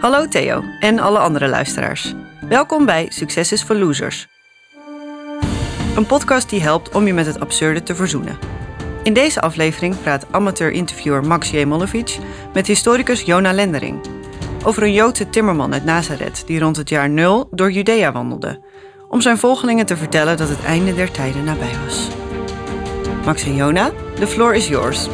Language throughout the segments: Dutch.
Hallo Theo en alle andere luisteraars. Welkom bij Succes is voor Losers. Een podcast die helpt om je met het absurde te verzoenen. In deze aflevering praat amateur-interviewer Max Jemolovic met historicus Jona Lendering over een Joodse timmerman uit Nazareth die rond het jaar nul door Judea wandelde, om zijn volgelingen te vertellen dat het einde der tijden nabij was. Max en Jona, the floor is yours.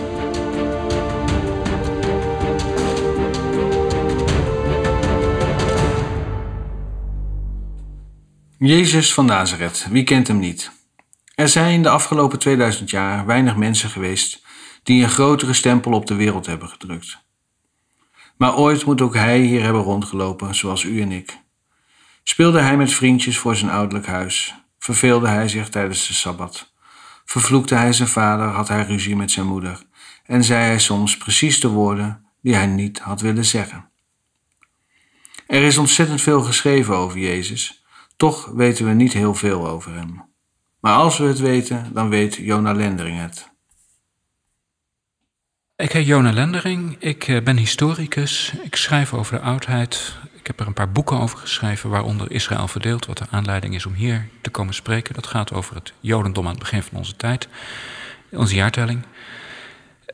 Jezus van Nazareth, wie kent hem niet? Er zijn de afgelopen 2000 jaar weinig mensen geweest die een grotere stempel op de wereld hebben gedrukt. Maar ooit moet ook hij hier hebben rondgelopen, zoals u en ik. Speelde hij met vriendjes voor zijn ouderlijk huis? Verveelde hij zich tijdens de sabbat? Vervloekte hij zijn vader, had hij ruzie met zijn moeder en zei hij soms precies de woorden die hij niet had willen zeggen. Er is ontzettend veel geschreven over Jezus, toch weten we niet heel veel over hem. Maar als we het weten, dan weet Jona Lendering het. Ik heet Jona Lendering, ik eh, ben historicus, ik schrijf over de oudheid. Ik heb er een paar boeken over geschreven, waaronder Israël verdeeld, wat de aanleiding is om hier te komen spreken. Dat gaat over het Jodendom aan het begin van onze tijd, onze jaartelling.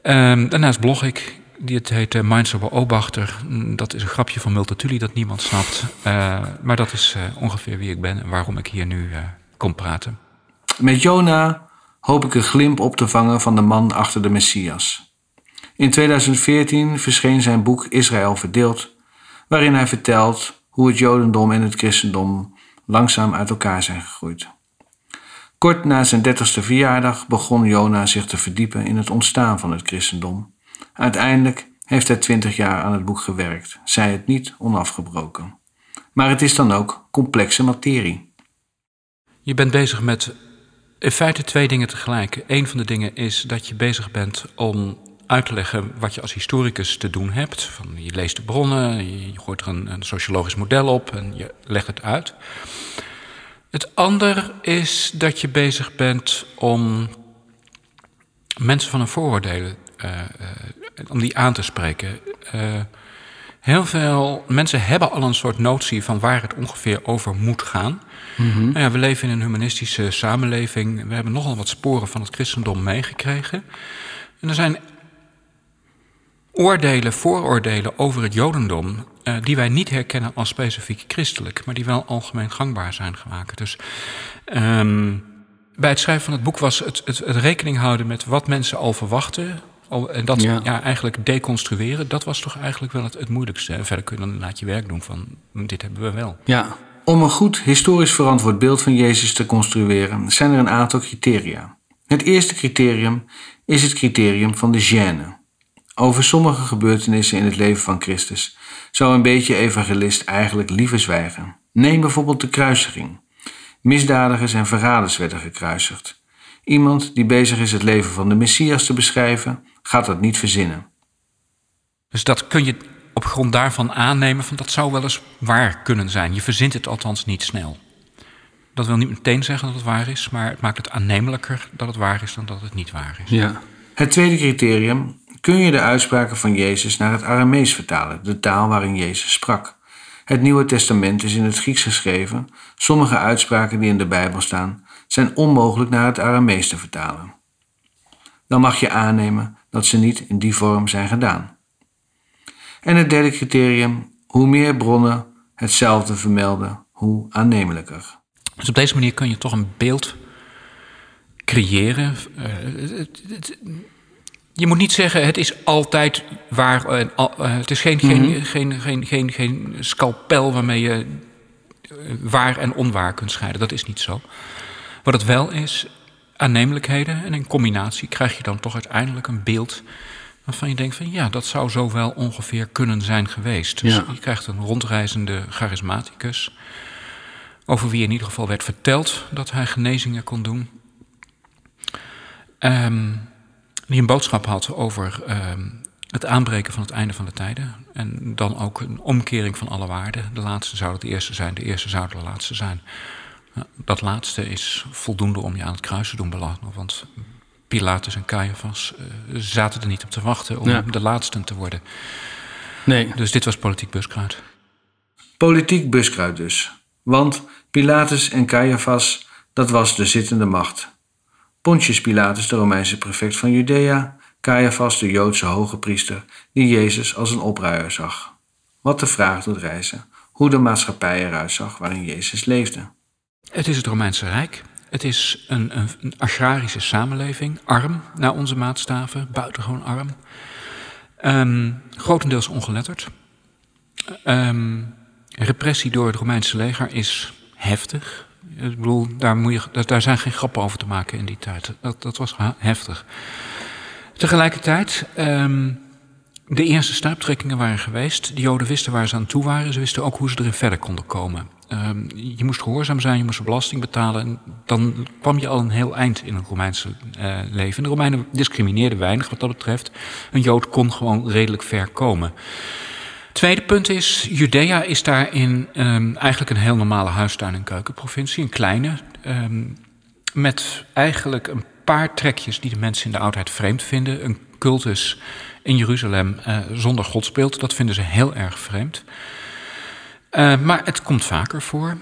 Um, daarnaast blog ik, het heet uh, Minds over Obachter. Mm, dat is een grapje van Multatuli dat niemand snapt. Uh, maar dat is uh, ongeveer wie ik ben en waarom ik hier nu kom praten. Met Jona hoop ik een glimp op te vangen van de man achter de Messias. In 2014 verscheen zijn boek Israël verdeeld, waarin hij vertelt hoe het Jodendom en het christendom langzaam uit elkaar zijn gegroeid. Kort na zijn dertigste verjaardag begon Jona zich te verdiepen in het ontstaan van het christendom. Uiteindelijk heeft hij twintig jaar aan het boek gewerkt, zij het niet onafgebroken. Maar het is dan ook complexe materie. Je bent bezig met in feite twee dingen tegelijk. Een van de dingen is dat je bezig bent om uit te leggen wat je als historicus te doen hebt. Van, je leest de bronnen, je gooit er een, een sociologisch model op en je legt het uit. Het ander is dat je bezig bent om mensen van hun vooroordelen om die aan te spreken. Uh, heel veel mensen hebben al een soort notie van waar het ongeveer over moet gaan. Mm -hmm. ja, we leven in een humanistische samenleving. We hebben nogal wat sporen van het christendom meegekregen. En er zijn oordelen, vooroordelen over het Jodendom. Uh, die wij niet herkennen als specifiek christelijk, maar die wel algemeen gangbaar zijn gemaakt. Dus um, bij het schrijven van het boek was het, het, het, rekening houden met wat mensen al verwachten. En dat ja. ja. eigenlijk deconstrueren, dat was toch eigenlijk wel het, het moeilijkste. En verder kun je dan laat je werk doen van dit hebben we wel. Ja, om een goed historisch verantwoord beeld van Jezus te construeren, zijn er een aantal criteria. Het eerste criterium is het criterium van de gêne. Over sommige gebeurtenissen in het leven van Christus zou een beetje evangelist eigenlijk liever zwijgen. Neem bijvoorbeeld de kruisiging. Misdadigers en verraders werden gekruisigd. Iemand die bezig is het leven van de Messias te beschrijven, gaat dat niet verzinnen. Dus dat kun je op grond daarvan aannemen van dat zou wel eens waar kunnen zijn. Je verzint het althans niet snel. Dat wil niet meteen zeggen dat het waar is, maar het maakt het aannemelijker dat het waar is dan dat het niet waar is. Ja. Het tweede criterium kun je de uitspraken van Jezus naar het Aramees vertalen, de taal waarin Jezus sprak. Het Nieuwe Testament is in het Grieks geschreven. Sommige uitspraken die in de Bijbel staan zijn onmogelijk naar het Aramees te vertalen. Dan mag je aannemen dat ze niet in die vorm zijn gedaan. En het derde criterium, hoe meer bronnen hetzelfde vermelden, hoe aannemelijker. Dus op deze manier kun je toch een beeld creëren. Uh, het, het, je moet niet zeggen, het is altijd waar. Uh, uh, het is geen, mm -hmm. geen, geen, geen, geen, geen scalpel waarmee je waar en onwaar kunt scheiden. Dat is niet zo. Wat het wel is, aannemelijkheden. En in combinatie krijg je dan toch uiteindelijk een beeld waarvan je denkt van ja, dat zou zo wel ongeveer kunnen zijn geweest. Dus ja. je krijgt een rondreizende charismaticus, over wie in ieder geval werd verteld dat hij genezingen kon doen. Um, die een boodschap had over um, het aanbreken van het einde van de tijden. En dan ook een omkering van alle waarden. De laatste zou de eerste zijn, de eerste zou de laatste zijn. Dat laatste is voldoende om je aan het kruis te doen belanden. Want Pilatus en Caiaphas uh, zaten er niet op te wachten om ja. de laatste te worden. Nee. Dus dit was politiek buskruid. Politiek buskruid dus. Want Pilatus en Caiaphas, dat was de zittende macht. Pontius Pilatus, de Romeinse prefect van Judea, Caiaphas, de Joodse hoge priester, die Jezus als een opruier zag. Wat de vraag doet reizen, hoe de maatschappij eruit zag waarin Jezus leefde. Het is het Romeinse Rijk. Het is een, een, agrarische samenleving, arm naar onze maatstaven, buitengewoon arm. Um, grotendeels ongeletterd. Um, repressie door het Romeinse leger is heftig. Ik bedoel, daar, moet je, daar zijn geen grappen over te maken in die tijd. Dat, dat was heftig. Tegelijkertijd, um, de eerste stuiptrekkingen waren geweest. De Joden wisten waar ze aan toe waren. Ze wisten ook hoe ze erin verder konden komen. Um, je moest gehoorzaam zijn, je moest belasting betalen. En dan kwam je al een heel eind in het Romeinse uh, leven. De Romeinen discrimineerden weinig wat dat betreft. Een Jood kon gewoon redelijk ver komen. Tweede punt is, Judea is daarin um, eigenlijk een heel normale huistuin- en keukenprovincie. Een kleine, um, met eigenlijk een paar trekjes die de mensen in de oudheid vreemd vinden. Een cultus in Jeruzalem uh, zonder godsbeeld, dat vinden ze heel erg vreemd. Uh, maar het komt vaker voor.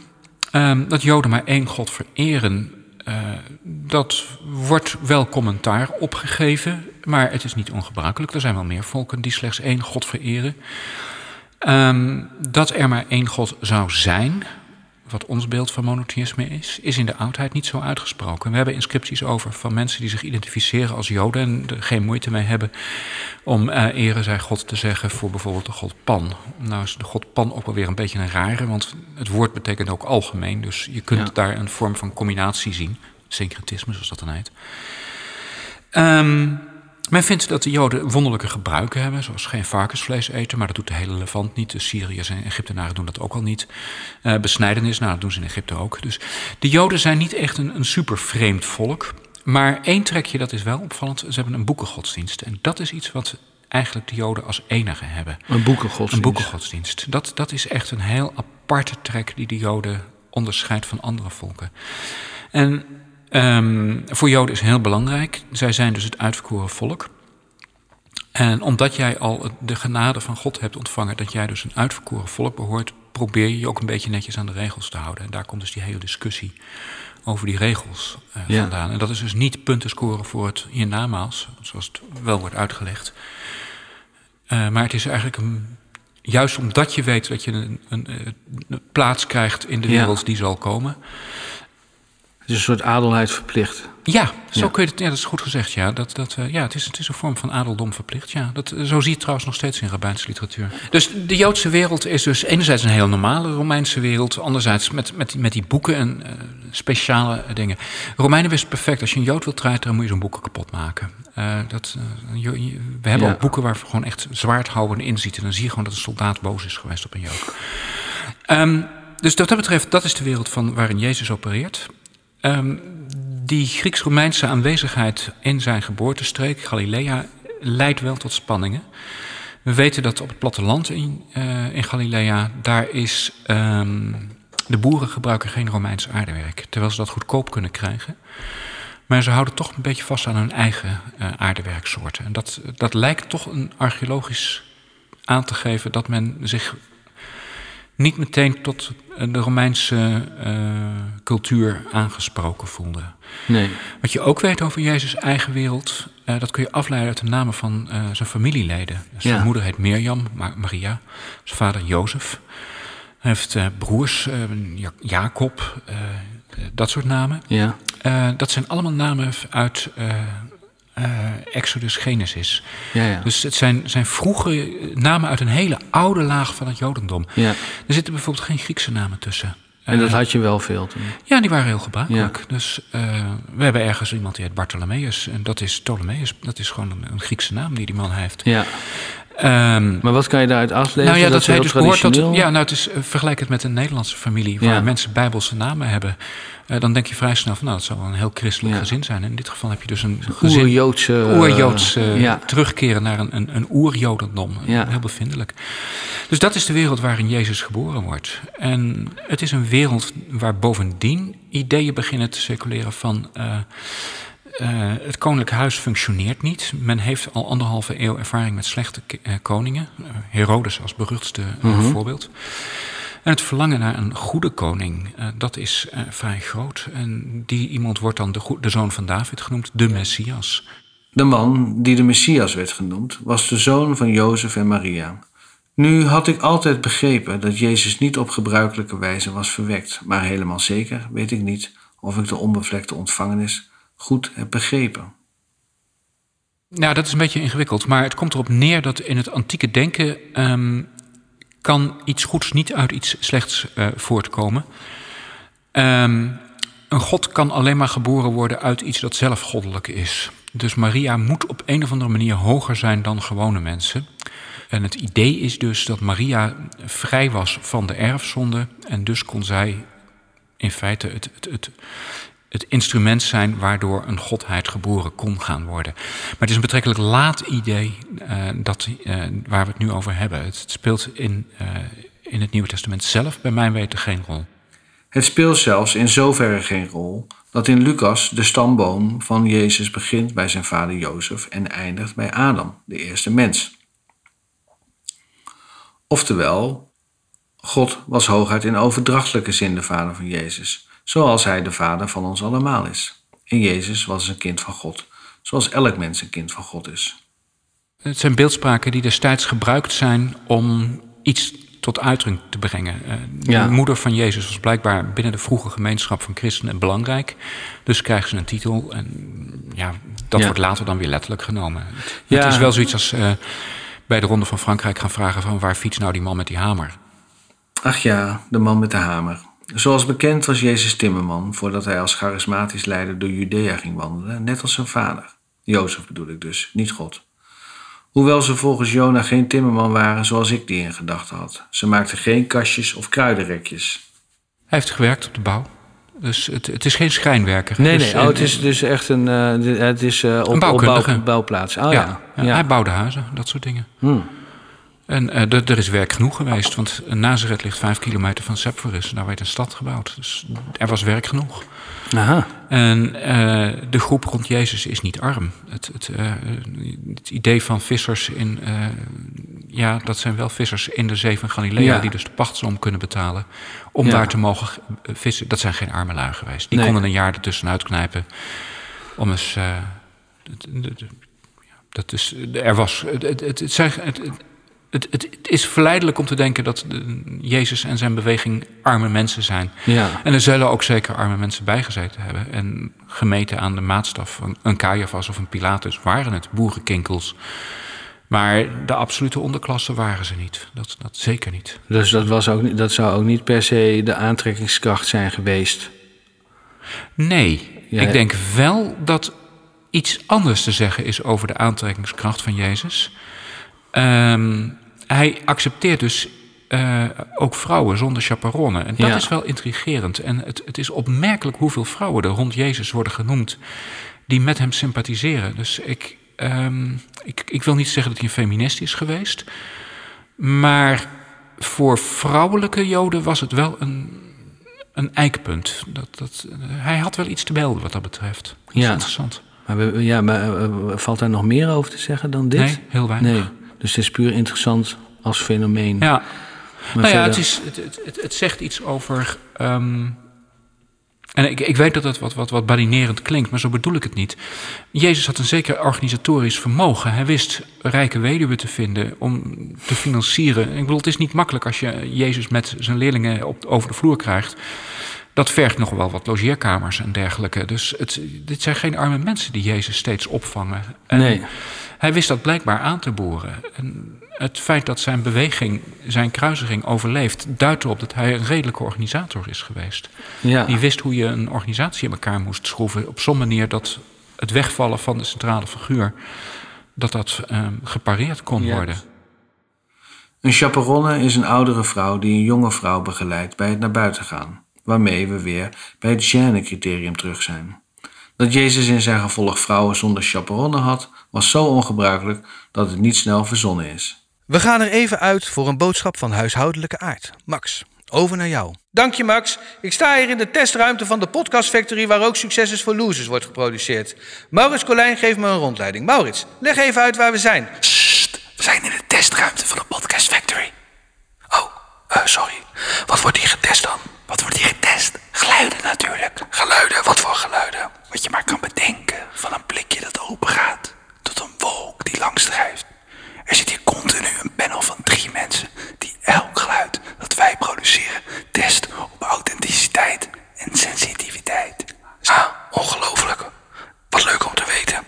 Um, dat Joden maar één God vereren, uh, dat wordt wel commentaar opgegeven, maar het is niet ongebruikelijk. Er zijn wel meer volken die slechts één God vereren. Um, dat er maar één God zou zijn, wat ons beeld van monotheïsme is, is in de oudheid niet zo uitgesproken. We hebben inscripties over van mensen die zich identificeren als Joden en er geen moeite mee hebben om uh, ere zij God te zeggen voor bijvoorbeeld de God Pan. Nou is de God Pan ook wel weer een beetje een rare, want het woord betekent ook algemeen, dus je kunt ja. daar een vorm van combinatie zien, syncretisme zoals dat dan heet. Um, men vindt dat de Joden wonderlijke gebruiken hebben, zoals geen varkensvlees eten, maar dat doet de hele Levant niet. De Syriërs en Egyptenaren doen dat ook al niet. Uh, besnijdenis, nou, dat doen ze in Egypte ook. Dus de Joden zijn niet echt een, een super vreemd volk. Maar één trekje, dat is wel opvallend, ze hebben een boekengodsdienst. En dat is iets wat eigenlijk de Joden als enige hebben. Een boekengodsdienst? Een boekengodsdienst. Dat, dat is echt een heel aparte trek die de Joden onderscheidt van andere volken. En Um, voor Joden is heel belangrijk. Zij zijn dus het uitverkoren volk. En omdat jij al de genade van God hebt ontvangen, dat jij dus een uitverkoren volk behoort, probeer je je ook een beetje netjes aan de regels te houden. En daar komt dus die hele discussie over die regels uh, ja. vandaan. En dat is dus niet punten scoren voor het hiernamaals, zoals het wel wordt uitgelegd. Uh, maar het is eigenlijk een, juist omdat je weet dat je een, een, een plaats krijgt in de wereld ja. die zal komen. Is een soort adelheid verplicht. Ja, zo kun je het. Ja, dat is goed gezegd. Ja, dat, dat, uh, ja het, is, het is een vorm van adeldom verplicht. Ja, dat, zo zie je het trouwens nog steeds in rabbijnse literatuur. Dus de Joodse wereld is dus enerzijds een heel normale Romeinse wereld, anderzijds met, met, met die boeken en uh, speciale dingen. Romeinen wisten perfect. Als je een Jood wilt treiteren, moet je zo'n boeken kapot maken. Uh, dat, we hebben ja. ook boeken waar gewoon echt zwaardhouden in zitten. En dan zie je gewoon dat een soldaat boos is geweest op een Jood. Um, dus wat dat betreft, dat is de wereld van waarin Jezus opereert. Um, die Grieks-Romeinse aanwezigheid in zijn geboortestreek, Galilea, leidt wel tot spanningen. We weten dat op het platteland in, uh, in Galilea, daar is. Um, de boeren gebruiken geen Romeins aardewerk, terwijl ze dat goedkoop kunnen krijgen. Maar ze houden toch een beetje vast aan hun eigen uh, aardewerksoorten. En dat, dat lijkt toch een archeologisch aan te geven dat men zich niet meteen tot de Romeinse uh, cultuur aangesproken voelde. Nee. Wat je ook weet over Jezus' eigen wereld, uh, dat kun je afleiden uit de namen van uh, zijn familieleden. Zijn ja. moeder heet Mirjam, Maria, zijn vader Jozef. Hij heeft broers, Jacob, dat soort namen. Ja. dat zijn allemaal namen uit Exodus Genesis. Ja, ja. Dus het zijn, zijn vroege namen uit een hele oude laag van het Jodendom. Ja. Er zitten bijvoorbeeld geen Griekse namen tussen. En dat uh, had je wel veel toen? Ja, die waren heel gebruikelijk. Ja. Dus uh, we hebben ergens iemand die heet Bartholomeus. En dat is Ptolemeus. Dat is gewoon een, een Griekse naam die die man heeft. Ja. Um, maar wat kan je daaruit aflezen? Nou ja, dat, dat hij dus tot. Ja, nou, het is, vergelijk het met een Nederlandse familie waar ja. mensen bijbelse namen hebben. Uh, dan denk je vrij snel van, nou, dat zou wel een heel christelijk ja. gezin zijn. En in dit geval heb je dus een gezin, oer-Joodse, oer-Joods uh, ja. terugkeren naar een, een, een oer-Jodendom. Heel bevindelijk. Dus dat is de wereld waarin Jezus geboren wordt. En het is een wereld waar bovendien ideeën beginnen te circuleren van. Uh, uh, het koninklijk huis functioneert niet. Men heeft al anderhalve eeuw ervaring met slechte uh, koningen. Uh, Herodes als beruchtste mm -hmm. voorbeeld. En het verlangen naar een goede koning, dat is vrij groot. En die iemand wordt dan de, de zoon van David genoemd, de Messias. De man die de Messias werd genoemd, was de zoon van Jozef en Maria. Nu had ik altijd begrepen dat Jezus niet op gebruikelijke wijze was verwekt, maar helemaal zeker weet ik niet of ik de onbevlekte ontvangenis goed begrepen. Nou, dat is een beetje ingewikkeld, maar het komt erop neer dat in het antieke denken um, kan iets goeds niet uit iets slechts uh, voortkomen. Um, een God kan alleen maar geboren worden uit iets dat zelf goddelijk is. Dus Maria moet op een of andere manier hoger zijn dan gewone mensen. En het idee is dus dat Maria vrij was van de erfzonde en dus kon zij in feite het, het, het, het instrument zijn waardoor een godheid geboren kon gaan worden. Maar het is een betrekkelijk laat idee uh, dat, uh, waar we het nu over hebben. Het speelt in, uh, in het Nieuwe Testament zelf bij mijn weten geen rol. Het speelt zelfs in zoverre geen rol dat in Lucas de stamboom van Jezus begint bij zijn vader Jozef en eindigt bij Adam, de eerste mens. Oftewel, God was hooguit in overdrachtelijke zin de vader van Jezus, zoals hij de vader van ons allemaal is. En Jezus was een kind van God, zoals elk mens een kind van God is. Het zijn beeldspraken die destijds gebruikt zijn om iets tot uiting te brengen. Ja. De moeder van Jezus was blijkbaar binnen de vroege gemeenschap van christenen belangrijk. Dus krijgen ze een titel en ja, dat ja. wordt later dan weer letterlijk genomen. Ja. Het is wel zoiets als uh, bij de Ronde van Frankrijk gaan vragen van waar fietst nou die man met die hamer? Ach ja, de man met de hamer. Zoals bekend was Jezus timmerman voordat hij als charismatisch leider door Judea ging wandelen, net als zijn vader. Jozef bedoel ik dus, niet God. Hoewel ze volgens Jona geen timmerman waren zoals ik die in gedachten had. Ze maakten geen kastjes of kruidenrekjes. Hij heeft gewerkt op de bouw. Dus het, het is geen schrijnwerker. Nee, dus, nee. Oh, het is dus echt een, uh, het is, uh, op, een bouwkundige. Op bouwplaats. Oh, ja. Ja, ja. ja, Hij bouwde huizen, dat soort dingen. Hmm. En uh, er is werk genoeg geweest, want Nazareth ligt vijf kilometer van Sepphoris. Daar werd een stad gebouwd. Dus er was werk genoeg. Aha. En uh, de groep rond Jezus is niet arm. Het, het, uh, het idee van vissers in. Ja, dat zijn wel vissers in de zee van Galilea. Ja. die dus de pachtsom kunnen betalen. om ja. daar te mogen vissen. Dat zijn geen arme lui geweest. Die nee. konden een jaar ertussenuit knijpen. om eens. dat is, er was. Het, het, het, het, het, het, het, is verleidelijk om te denken dat Jezus en zijn beweging arme mensen zijn. Ja. En er zullen ook zeker arme mensen bijgezeten hebben. En gemeten aan de maatstaf van een Caiaphas of een Pilatus waren het boerenkinkels. Maar de absolute onderklasse waren ze niet. Dat, dat zeker niet. Dus dat, was ook, dat zou ook niet per se de aantrekkingskracht zijn geweest? Nee. Ja. Ik denk wel dat iets anders te zeggen is over de aantrekkingskracht van Jezus. Um, hij accepteert dus uh, ook vrouwen zonder chaperonne. En dat ja. is wel intrigerend. En het, het, is opmerkelijk hoeveel vrouwen er rond Jezus worden genoemd die met hem sympathiseren. Dus ik, um, ik, ik wil niet zeggen dat hij een feminist is geweest. Maar voor vrouwelijke Joden was het wel een, een eikpunt. Dat, dat, hij had wel iets te melden wat dat betreft. Dat is ja. interessant. Maar, we, ja, maar uh, valt daar nog meer over te zeggen dan dit? Nee, heel weinig. Nee. Dus het is puur interessant als fenomeen. Ja, maar nou ja, het, is, het, het, het, zegt iets over. Um, en ik, ik weet dat het wat, wat, wat badinerend klinkt, maar zo bedoel ik het niet. Jezus had een zeker organisatorisch vermogen. Hij wist rijke weduwen te vinden om te financieren. Ik bedoel, het is niet makkelijk als je Jezus met zijn leerlingen op, over de vloer krijgt. Dat vergt nog wel wat logeerkamers en dergelijke. Dus het, dit zijn geen arme mensen die Jezus steeds opvangen. En nee. Hij wist dat blijkbaar aan te boren. En het feit dat zijn beweging, zijn kruisiging overleeft, duidt erop dat hij een redelijke organisator is geweest. Ja. Die wist hoe je een organisatie in elkaar moest schroeven op zo'n manier dat het wegvallen van de centrale figuur, dat dat um, gepareerd kon Ja. worden. Een chaperonne is een oudere vrouw die een jonge vrouw begeleidt bij het naar buiten gaan, waarmee we weer bij het Gêne-criterium terug zijn. Dat Jezus in zijn gevolg vrouwen zonder chaperonne had, was zo ongebruikelijk dat het niet snel verzonnen is. We gaan er even uit voor een boodschap van huishoudelijke aard. Max, over naar jou. Dank je, Max. Ik sta hier in de testruimte van de Podcast Factory, waar ook Succes is voor Losers wordt geproduceerd. Maurits Colijn geeft me een rondleiding. Maurits, leg even uit waar we zijn. Sst, we zijn in de testruimte van de Podcast Factory. Oh, Eh, sorry. Wat wordt hier getest dan? Wat wordt hier getest? Geluiden natuurlijk. Geluiden? Wat voor geluiden? Wat je maar kan bedenken. Van een blikje dat open gaat. Tot een wolk die langs drijft. Er zit hier continu een panel van drie mensen. Die elk geluid dat wij produceren test op authenticiteit en sensitiviteit. Ah, ongelooflijk. Wat leuk om te weten.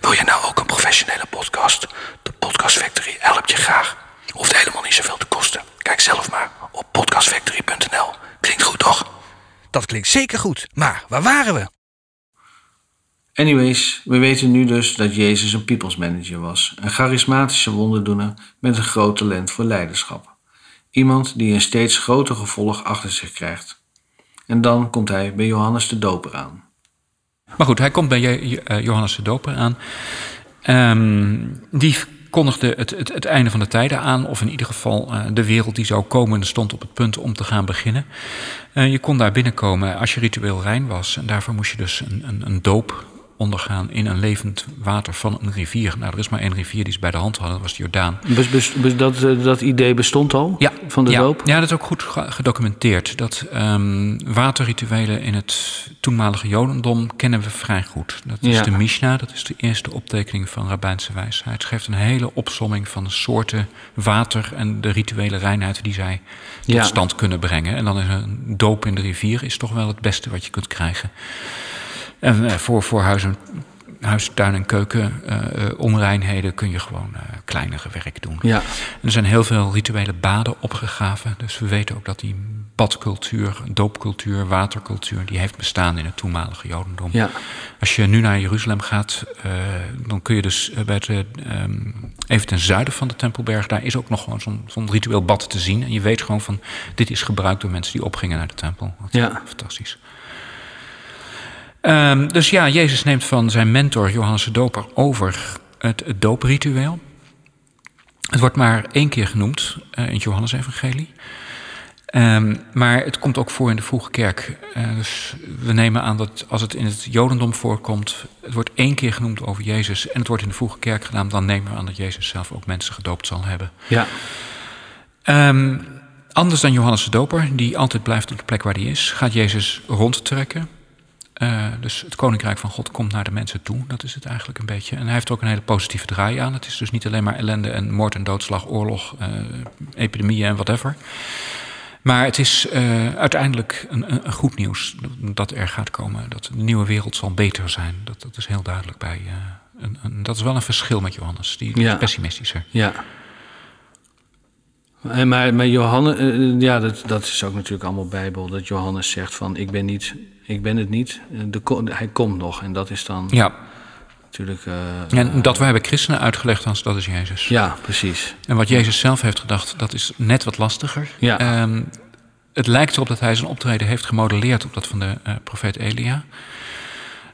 Wil je nou ook een professionele podcast? De Podcast Factory helpt je graag. Hoeft helemaal niet zoveel te kosten. Kijk zelf maar op podcastfactory.nl. Klinkt goed, toch? Dat klinkt zeker goed. Maar waar waren we? Anyways, we weten nu dus dat Jezus een people's manager was. Een charismatische wonderdoener met een groot talent voor leiderschap. Iemand die een steeds groter gevolg achter zich krijgt. En dan komt hij bij Johannes de Doper aan. Maar goed, hij komt bij eh, Johannes de Doper aan. Ehm, die kondigde het, het, het einde van de tijden aan, of in ieder geval eh, de wereld die zou komen, stond op het punt om te gaan beginnen. Eh, je kon daar binnenkomen als je ritueel rein was. En daarvoor moest je dus een, een, een doop ondergaan in een levend water van een rivier. Nou, er is maar één rivier die ze bij de hand hadden, dat was de Jordaan. Bes- bes- bes- dat, eh, dat idee bestond al? Ja, Van de ja. doop? Ja, dat is ook goed ge- gedocumenteerd. Dat ehm, waterrituelen in het toenmalige Jodendom kennen we vrij goed. Dat is Ja. de Mishnah, dat is de eerste optekening van rabbijnse wijsheid. Het geeft een hele opsomming van de soorten water en de rituele reinheid die zij tot stand kunnen brengen. En dan is een doop in de rivier is toch wel het beste wat je kunt krijgen. En eh, voor, voor huis, en, huis, tuin en keuken eh, eh, onreinheden kun je gewoon kleinere werk doen. Ja. En er zijn heel veel rituele baden opgegraven. Dus we weten ook dat die badcultuur, doopcultuur, watercultuur... die heeft bestaan in het toenmalige Jodendom. Ja. Als je nu naar Jeruzalem gaat, dan kun je dus bij het, eh, ehm, even ten zuiden van de Tempelberg... daar is ook nog gewoon zo'n ritueel bad te zien. En je weet gewoon van, dit is gebruikt door mensen die opgingen naar de tempel. Ja. Fantastisch. Ehm, dus ja, Jezus neemt van zijn mentor Johannes de Doper over het, het doopritueel. Het wordt maar één keer genoemd eh, in het Johannesevangelie. Ehm, maar het komt ook voor in de vroege kerk. Eh, dus we nemen aan dat als het in het Jodendom voorkomt, het wordt één keer genoemd over Jezus en het wordt in de vroege kerk gedaan, dan nemen we aan dat Jezus zelf ook mensen gedoopt zal hebben. Ja. Ehm, anders dan Johannes de Doper, die altijd blijft op de plek waar hij is, gaat Jezus rondtrekken. Eh, dus het koninkrijk van God komt naar de mensen toe. Dat is het eigenlijk een beetje. En hij heeft ook een hele positieve draai aan. Het is dus niet alleen maar ellende en moord en doodslag, oorlog, eh, epidemieën en whatever. Maar het is eh, uiteindelijk een, een, goed nieuws dat er gaat komen. Dat de nieuwe wereld zal beter zijn. Dat, dat is heel duidelijk bij. een, een- dat is wel een verschil met Johannes. Die Ja. is pessimistischer. Ja. Maar, maar Johannes, ja, dat, dat is ook natuurlijk allemaal Bijbel. Dat Johannes zegt van ik ben niet, ik ben het niet. Eh, De, hij komt nog. En dat is dan Ja, natuurlijk. eh, en dat we hebben christenen uitgelegd als dat is Jezus. ja, precies. En wat Jezus zelf heeft gedacht, dat is net wat lastiger. Ja. Ehm, het lijkt erop dat hij zijn optreden heeft gemodelleerd op dat van de eh, profeet Elia.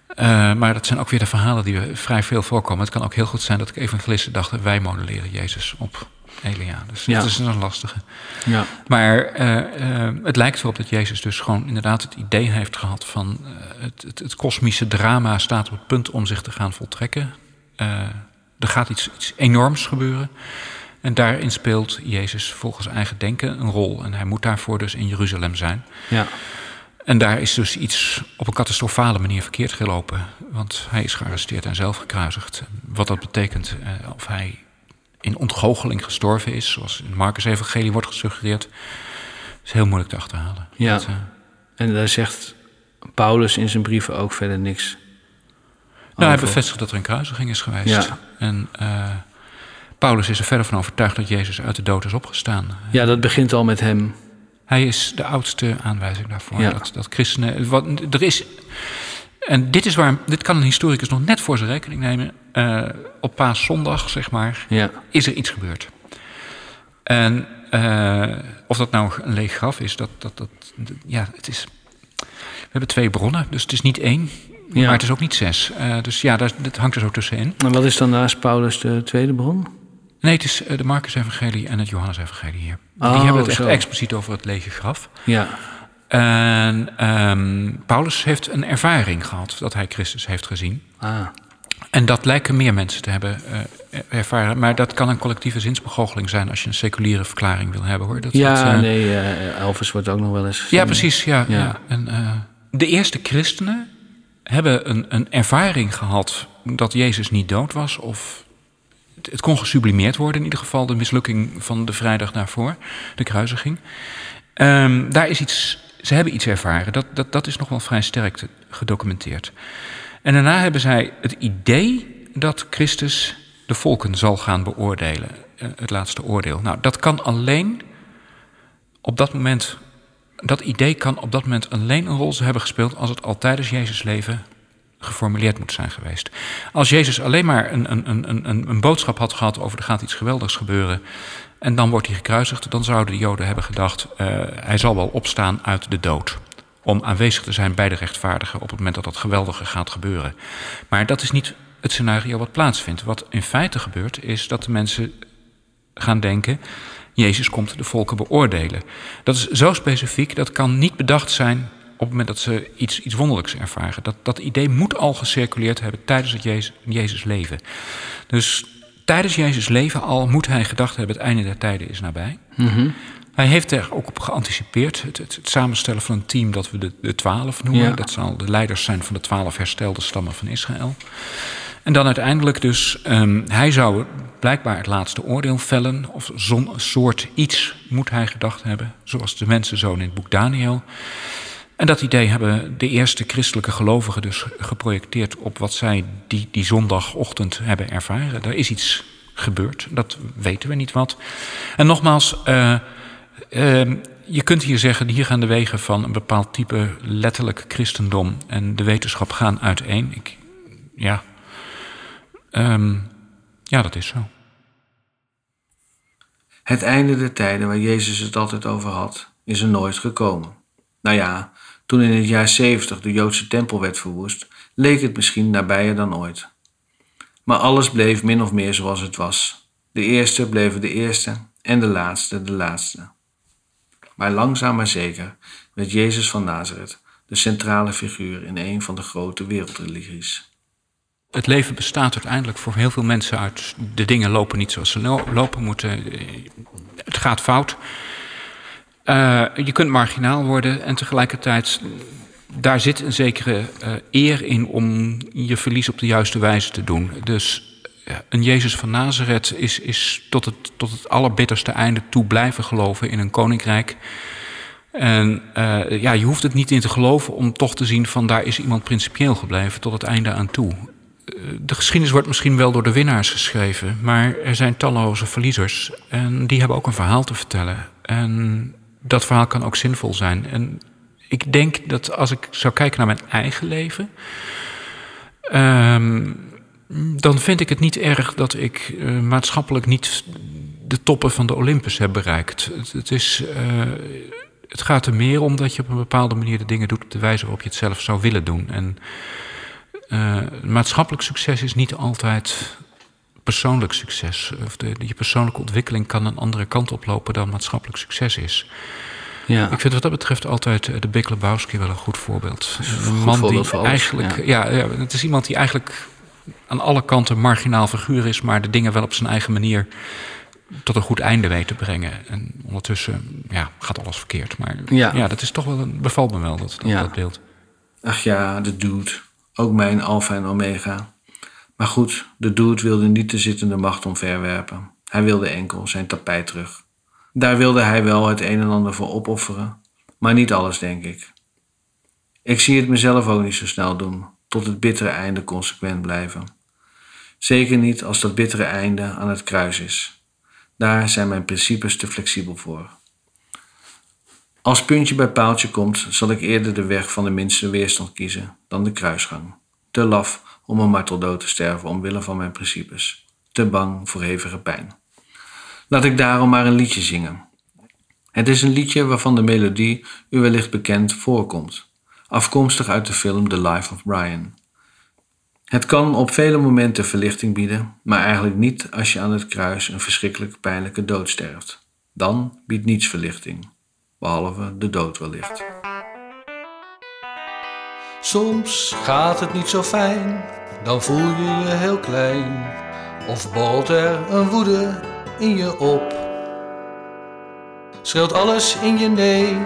Eh, maar dat zijn ook weer de verhalen die we vrij veel voorkomen. Het kan ook heel goed zijn dat ik evangelisten dachten... wij modelleren Jezus op Elia. Dus Ja. dat is een lastige. Ja. Maar eh, eh, het lijkt erop dat Jezus dus gewoon inderdaad het idee heeft gehad van eh, het, het, het kosmische drama staat op het punt om zich te gaan voltrekken. Er gaat iets, iets enorms gebeuren. En daarin speelt Jezus volgens eigen denken een rol. En hij moet daarvoor dus in Jeruzalem zijn. Ja. En daar is dus iets op een catastrofale manier verkeerd gelopen. Want hij is gearresteerd en zelf gekruisigd. Wat dat betekent, of hij in ontgoocheling gestorven is, zoals in het Marcus Evangelie wordt gesuggereerd, is heel moeilijk te achterhalen. Ja. Dat, eh, En daar zegt Paulus in zijn brieven ook verder niks. nou, hij bevestigt dat er een kruisiging is geweest. Ja. En eh, Paulus is er verder van overtuigd dat Jezus uit de dood is opgestaan. Ja, dat begint al met hem. Hij is de oudste aanwijzing daarvoor. Ja. Dat, dat christenen. Wat, er is. En dit is waar. Dit kan een historicus nog net voor zijn rekening nemen. Eh, op paaszondag, zeg maar, Ja. is er iets gebeurd. En eh, of dat nou een leeg graf is, dat, dat, dat, ja, het is. We hebben twee bronnen, dus het is niet één, Ja. maar het is ook niet zes. Eh, dus ja, dat, dat hangt er zo tussenin. En wat is dan naast Paulus de tweede bron? Nee, het is de Marcus-evangelie en het Johannes-evangelie hier. Oh, Die hebben het echt zo. expliciet over het lege graf. Ja. En ehm, Paulus heeft een ervaring gehad dat hij Christus heeft gezien. Ah. En dat lijken meer mensen te hebben uh, ervaren. Maar dat kan een collectieve zinsbegoocheling zijn als je een seculiere verklaring wil hebben hoor. Dat, ja, dat, nee, uh, Elvis wordt ook nog wel eens. Ja, precies. Ja, ja. ja. En, de eerste christenen hebben een, een ervaring gehad dat Jezus niet dood was. Of het kon gesublimeerd worden, in ieder geval de mislukking van de vrijdag daarvoor, de kruisiging. Um, daar is iets, ze hebben iets ervaren, dat, dat, dat is nog wel vrij sterk gedocumenteerd. En daarna hebben zij het idee dat Christus de volken zal gaan beoordelen, eh, het laatste oordeel. Nou, dat kan alleen op dat moment, dat idee kan op dat moment alleen een rol hebben gespeeld als het al tijdens Jezus' leven geformuleerd moet zijn geweest. Als Jezus alleen maar een, een, een, een, boodschap had gehad over er gaat iets geweldigs gebeuren en dan wordt hij gekruisigd, dan zouden de Joden hebben gedacht, uh, hij zal wel opstaan uit de dood. Om aanwezig te zijn bij de rechtvaardigen op het moment dat dat geweldige gaat gebeuren. Maar dat is niet het scenario wat plaatsvindt. Wat in feite gebeurt, is dat de mensen gaan denken: Jezus komt de volken beoordelen. Dat is zo specifiek, dat kan niet bedacht zijn op het moment dat ze iets, iets wonderlijks ervaren. Dat, dat idee moet al gecirculeerd hebben tijdens het Jezus, Jezus leven. Dus tijdens Jezus leven al moet hij gedacht hebben: het einde der tijden is nabij. Mm Hij heeft er ook op geanticipeerd. Het, het, samenstellen van een team dat we de, de twaalf noemen. Dat zal de leiders zijn van de twaalf herstelde stammen van Israël. En dan uiteindelijk dus, um, hij zou blijkbaar het laatste oordeel vellen. Of zo'n soort iets moet hij gedacht hebben. Zoals de mensenzoon in het boek Daniel. En dat idee hebben de eerste christelijke gelovigen dus geprojecteerd op wat zij die, die zondagochtend hebben ervaren. Er is iets gebeurd, dat weten we niet wat. En nogmaals, uh, uh, je kunt hier zeggen, hier gaan de wegen van een bepaald type letterlijk christendom en de wetenschap gaan uiteen. Ik, ja, um, ja, dat is zo. Het einde der tijden waar Jezus het altijd over had, is er nooit gekomen. Nou ja, toen in het jaar 70 de Joodse tempel werd verwoest, leek het misschien nabijer dan ooit. Maar alles bleef min of meer zoals het was. De eerste bleven de eerste en de laatste de laatste. Maar langzaam maar zeker werd Jezus van Nazareth de centrale figuur in een van de grote wereldreligies. Het leven bestaat uiteindelijk voor heel veel mensen uit de dingen lopen niet zoals ze lopen moeten. Het gaat fout. Uh, je kunt marginaal worden en tegelijkertijd, daar zit een zekere uh, eer in om je verlies op de juiste wijze te doen. Dus een Jezus van Nazareth is, is tot, het, tot het allerbitterste einde toe blijven geloven in een koninkrijk. En ja, je hoeft het niet in te geloven om toch te zien van daar is iemand principieel gebleven tot het einde aan toe. De geschiedenis wordt misschien wel door de winnaars geschreven, maar er zijn talloze verliezers en die hebben ook een verhaal te vertellen. En dat verhaal kan ook zinvol zijn. En ik denk dat als ik zou kijken naar mijn eigen leven. Um, dan vind ik het niet erg dat ik uh, maatschappelijk niet de toppen van de Olympus heb bereikt. Het, is, uh, het gaat er meer om dat je op een bepaalde manier de dingen doet op de wijze waarop je het zelf zou willen doen. En uh, maatschappelijk succes is niet altijd persoonlijk succes. Of de, je persoonlijke ontwikkeling kan een andere kant oplopen dan maatschappelijk succes is. Ja. Ik vind wat dat betreft altijd eh, de Big Lebowski wel een goed voorbeeld. Een man die eigenlijk. Ja. ja. het is iemand die eigenlijk aan alle kanten marginaal figuur is, maar de dingen wel op zijn eigen manier tot een goed einde weet te brengen. En ondertussen ja, gaat alles verkeerd. Maar ja, ja dat is toch wel een, bevalt me wel, dat, dat, dat beeld. Ach ja, de dude. Ook mijn alfa en omega. Maar goed, de dude wilde niet de zittende macht omverwerpen. Hij wilde enkel zijn tapijt terug. Daar wilde hij wel het een en ander voor opofferen, maar niet alles, denk ik. Ik zie het mezelf ook niet zo snel doen, tot het bittere einde consequent blijven. Zeker niet als dat bittere einde aan het kruis is. Daar zijn mijn principes te flexibel voor. Als puntje bij paaltje komt, zal ik eerder de weg van de minste weerstand kiezen dan de kruisgang. Te laf om een marteldood te sterven omwille van mijn principes. Te bang voor hevige pijn. Laat ik daarom maar een liedje zingen. Het is een liedje waarvan de melodie u wellicht bekend voorkomt, afkomstig uit de film The Life of Brian. Het kan op vele momenten verlichting bieden, maar eigenlijk niet als je aan het kruis een verschrikkelijk pijnlijke dood sterft. Dan biedt niets verlichting, behalve de dood wellicht. Soms gaat het niet zo fijn dan voel je je heel klein. Of borrelt er een woede in je op. Schreeuwt alles in je nee,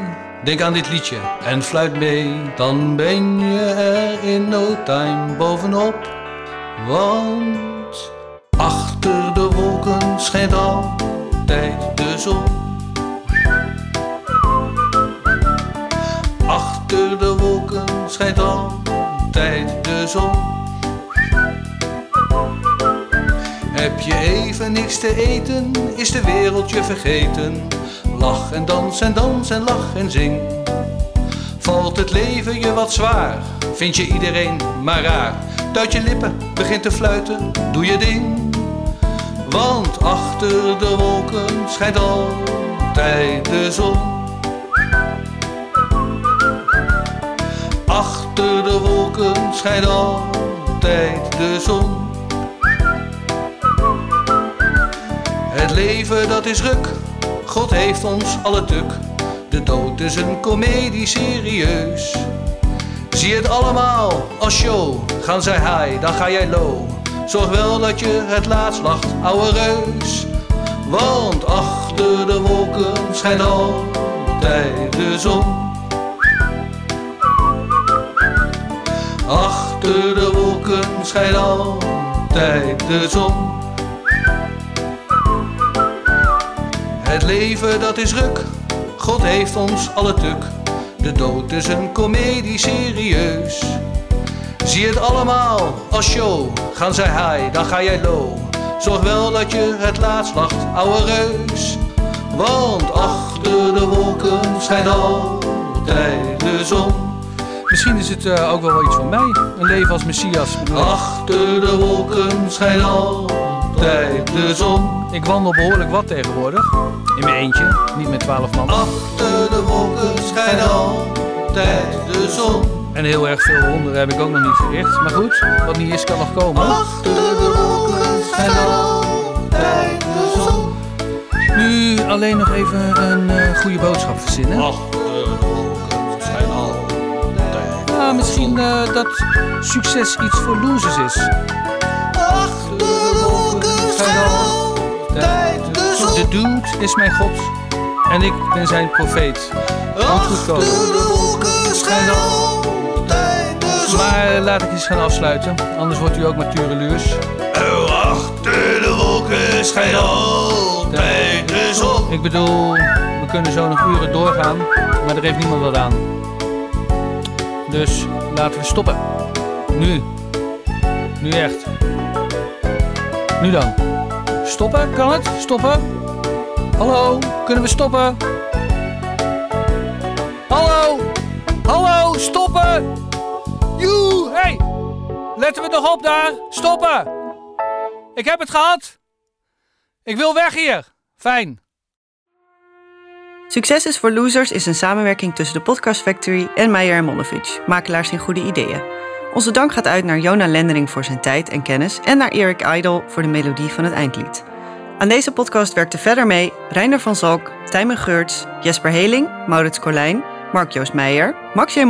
denk aan dit liedje en fluit mee. Dan ben je er in no time bovenop. Want achter de wolken schijnt altijd de zon. Achter de schijnt altijd de zon. Heb je even niks te eten, is de wereld je vergeten. Lach en dans en dans en lach en zing. Valt het leven je wat zwaar, vind je iedereen maar raar. Duit je lippen, begint te fluiten, doe je ding. Want achter de wolken schijnt altijd de zon. Achter de wolken schijnt altijd de zon. Het leven dat is ruk, God heeft ons alle tuk. De dood is een komedie serieus. Zie het allemaal als show, gaan zij high, dan ga jij low. Zorg wel dat je het laatst lacht, ouwe reus. Want achter de wolken schijnt altijd de zon. Achter de wolken schijnt altijd de zon. Het leven dat is ruk, God heeft ons alle tuk. De dood is een komedie serieus. Zie het allemaal als show, gaan zij high, dan ga jij low. Zorg wel dat je het laatst lacht, ouwe reus. Want achter de wolken schijnt altijd de zon. Misschien is het eh, ook wel iets voor mij. Een leven als Messias. Achter de wolken schijnt altijd de zon. Ik wandel behoorlijk wat tegenwoordig. In mijn eentje, niet met twaalf man. Achter de wolken schijnt altijd de zon. En heel erg veel wonderen heb ik ook nog niet verricht. Maar goed, wat niet is kan nog komen. Achter de wolken schijnt altijd de zon. Nu alleen nog even een eh, goede boodschap verzinnen. Ja, misschien eh, dat succes iets voor losers is. Achter de wolken altijd de zon. De dude is mijn God. En ik ben zijn profeet. Achter de wolken altijd de zon. Maar eh, laat ik eens gaan afsluiten. Anders wordt u ook maar tureluurs. Oh, achter de wolken schijnt altijd de zon. Ik bedoel, we kunnen zo nog uren doorgaan, maar er heeft niemand wat aan. Dus laten we stoppen. Nu. Nu echt. Nu dan. Stoppen? Kan het? Stoppen? Hallo? Kunnen we stoppen? Hallo? Hallo? Stoppen? Joe, hey! Letten we nog op daar? Stoppen! Ik heb het gehad! Ik wil weg hier! Fijn. Succes is voor Losers is een samenwerking tussen de Podcast Factory en Meijer Monovic, makelaars in goede ideeën. Onze dank gaat uit naar Jona Lendering voor zijn tijd en kennis en naar Erik Idol voor de melodie van het eindlied. Aan deze podcast werkten verder mee Reiner van Zalk, Tijmen Geurts, Jesper Heling, Maurits Colijn, Mark-Joost Meijer, Max J.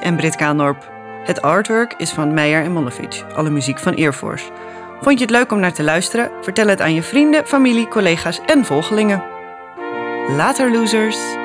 En Brit Kaandorp. Het artwork is van Meijer en Monovic, alle muziek van Earforce. Vond je het leuk om naar te luisteren? Vertel het aan je vrienden, familie, collega's en volgelingen. Later, losers!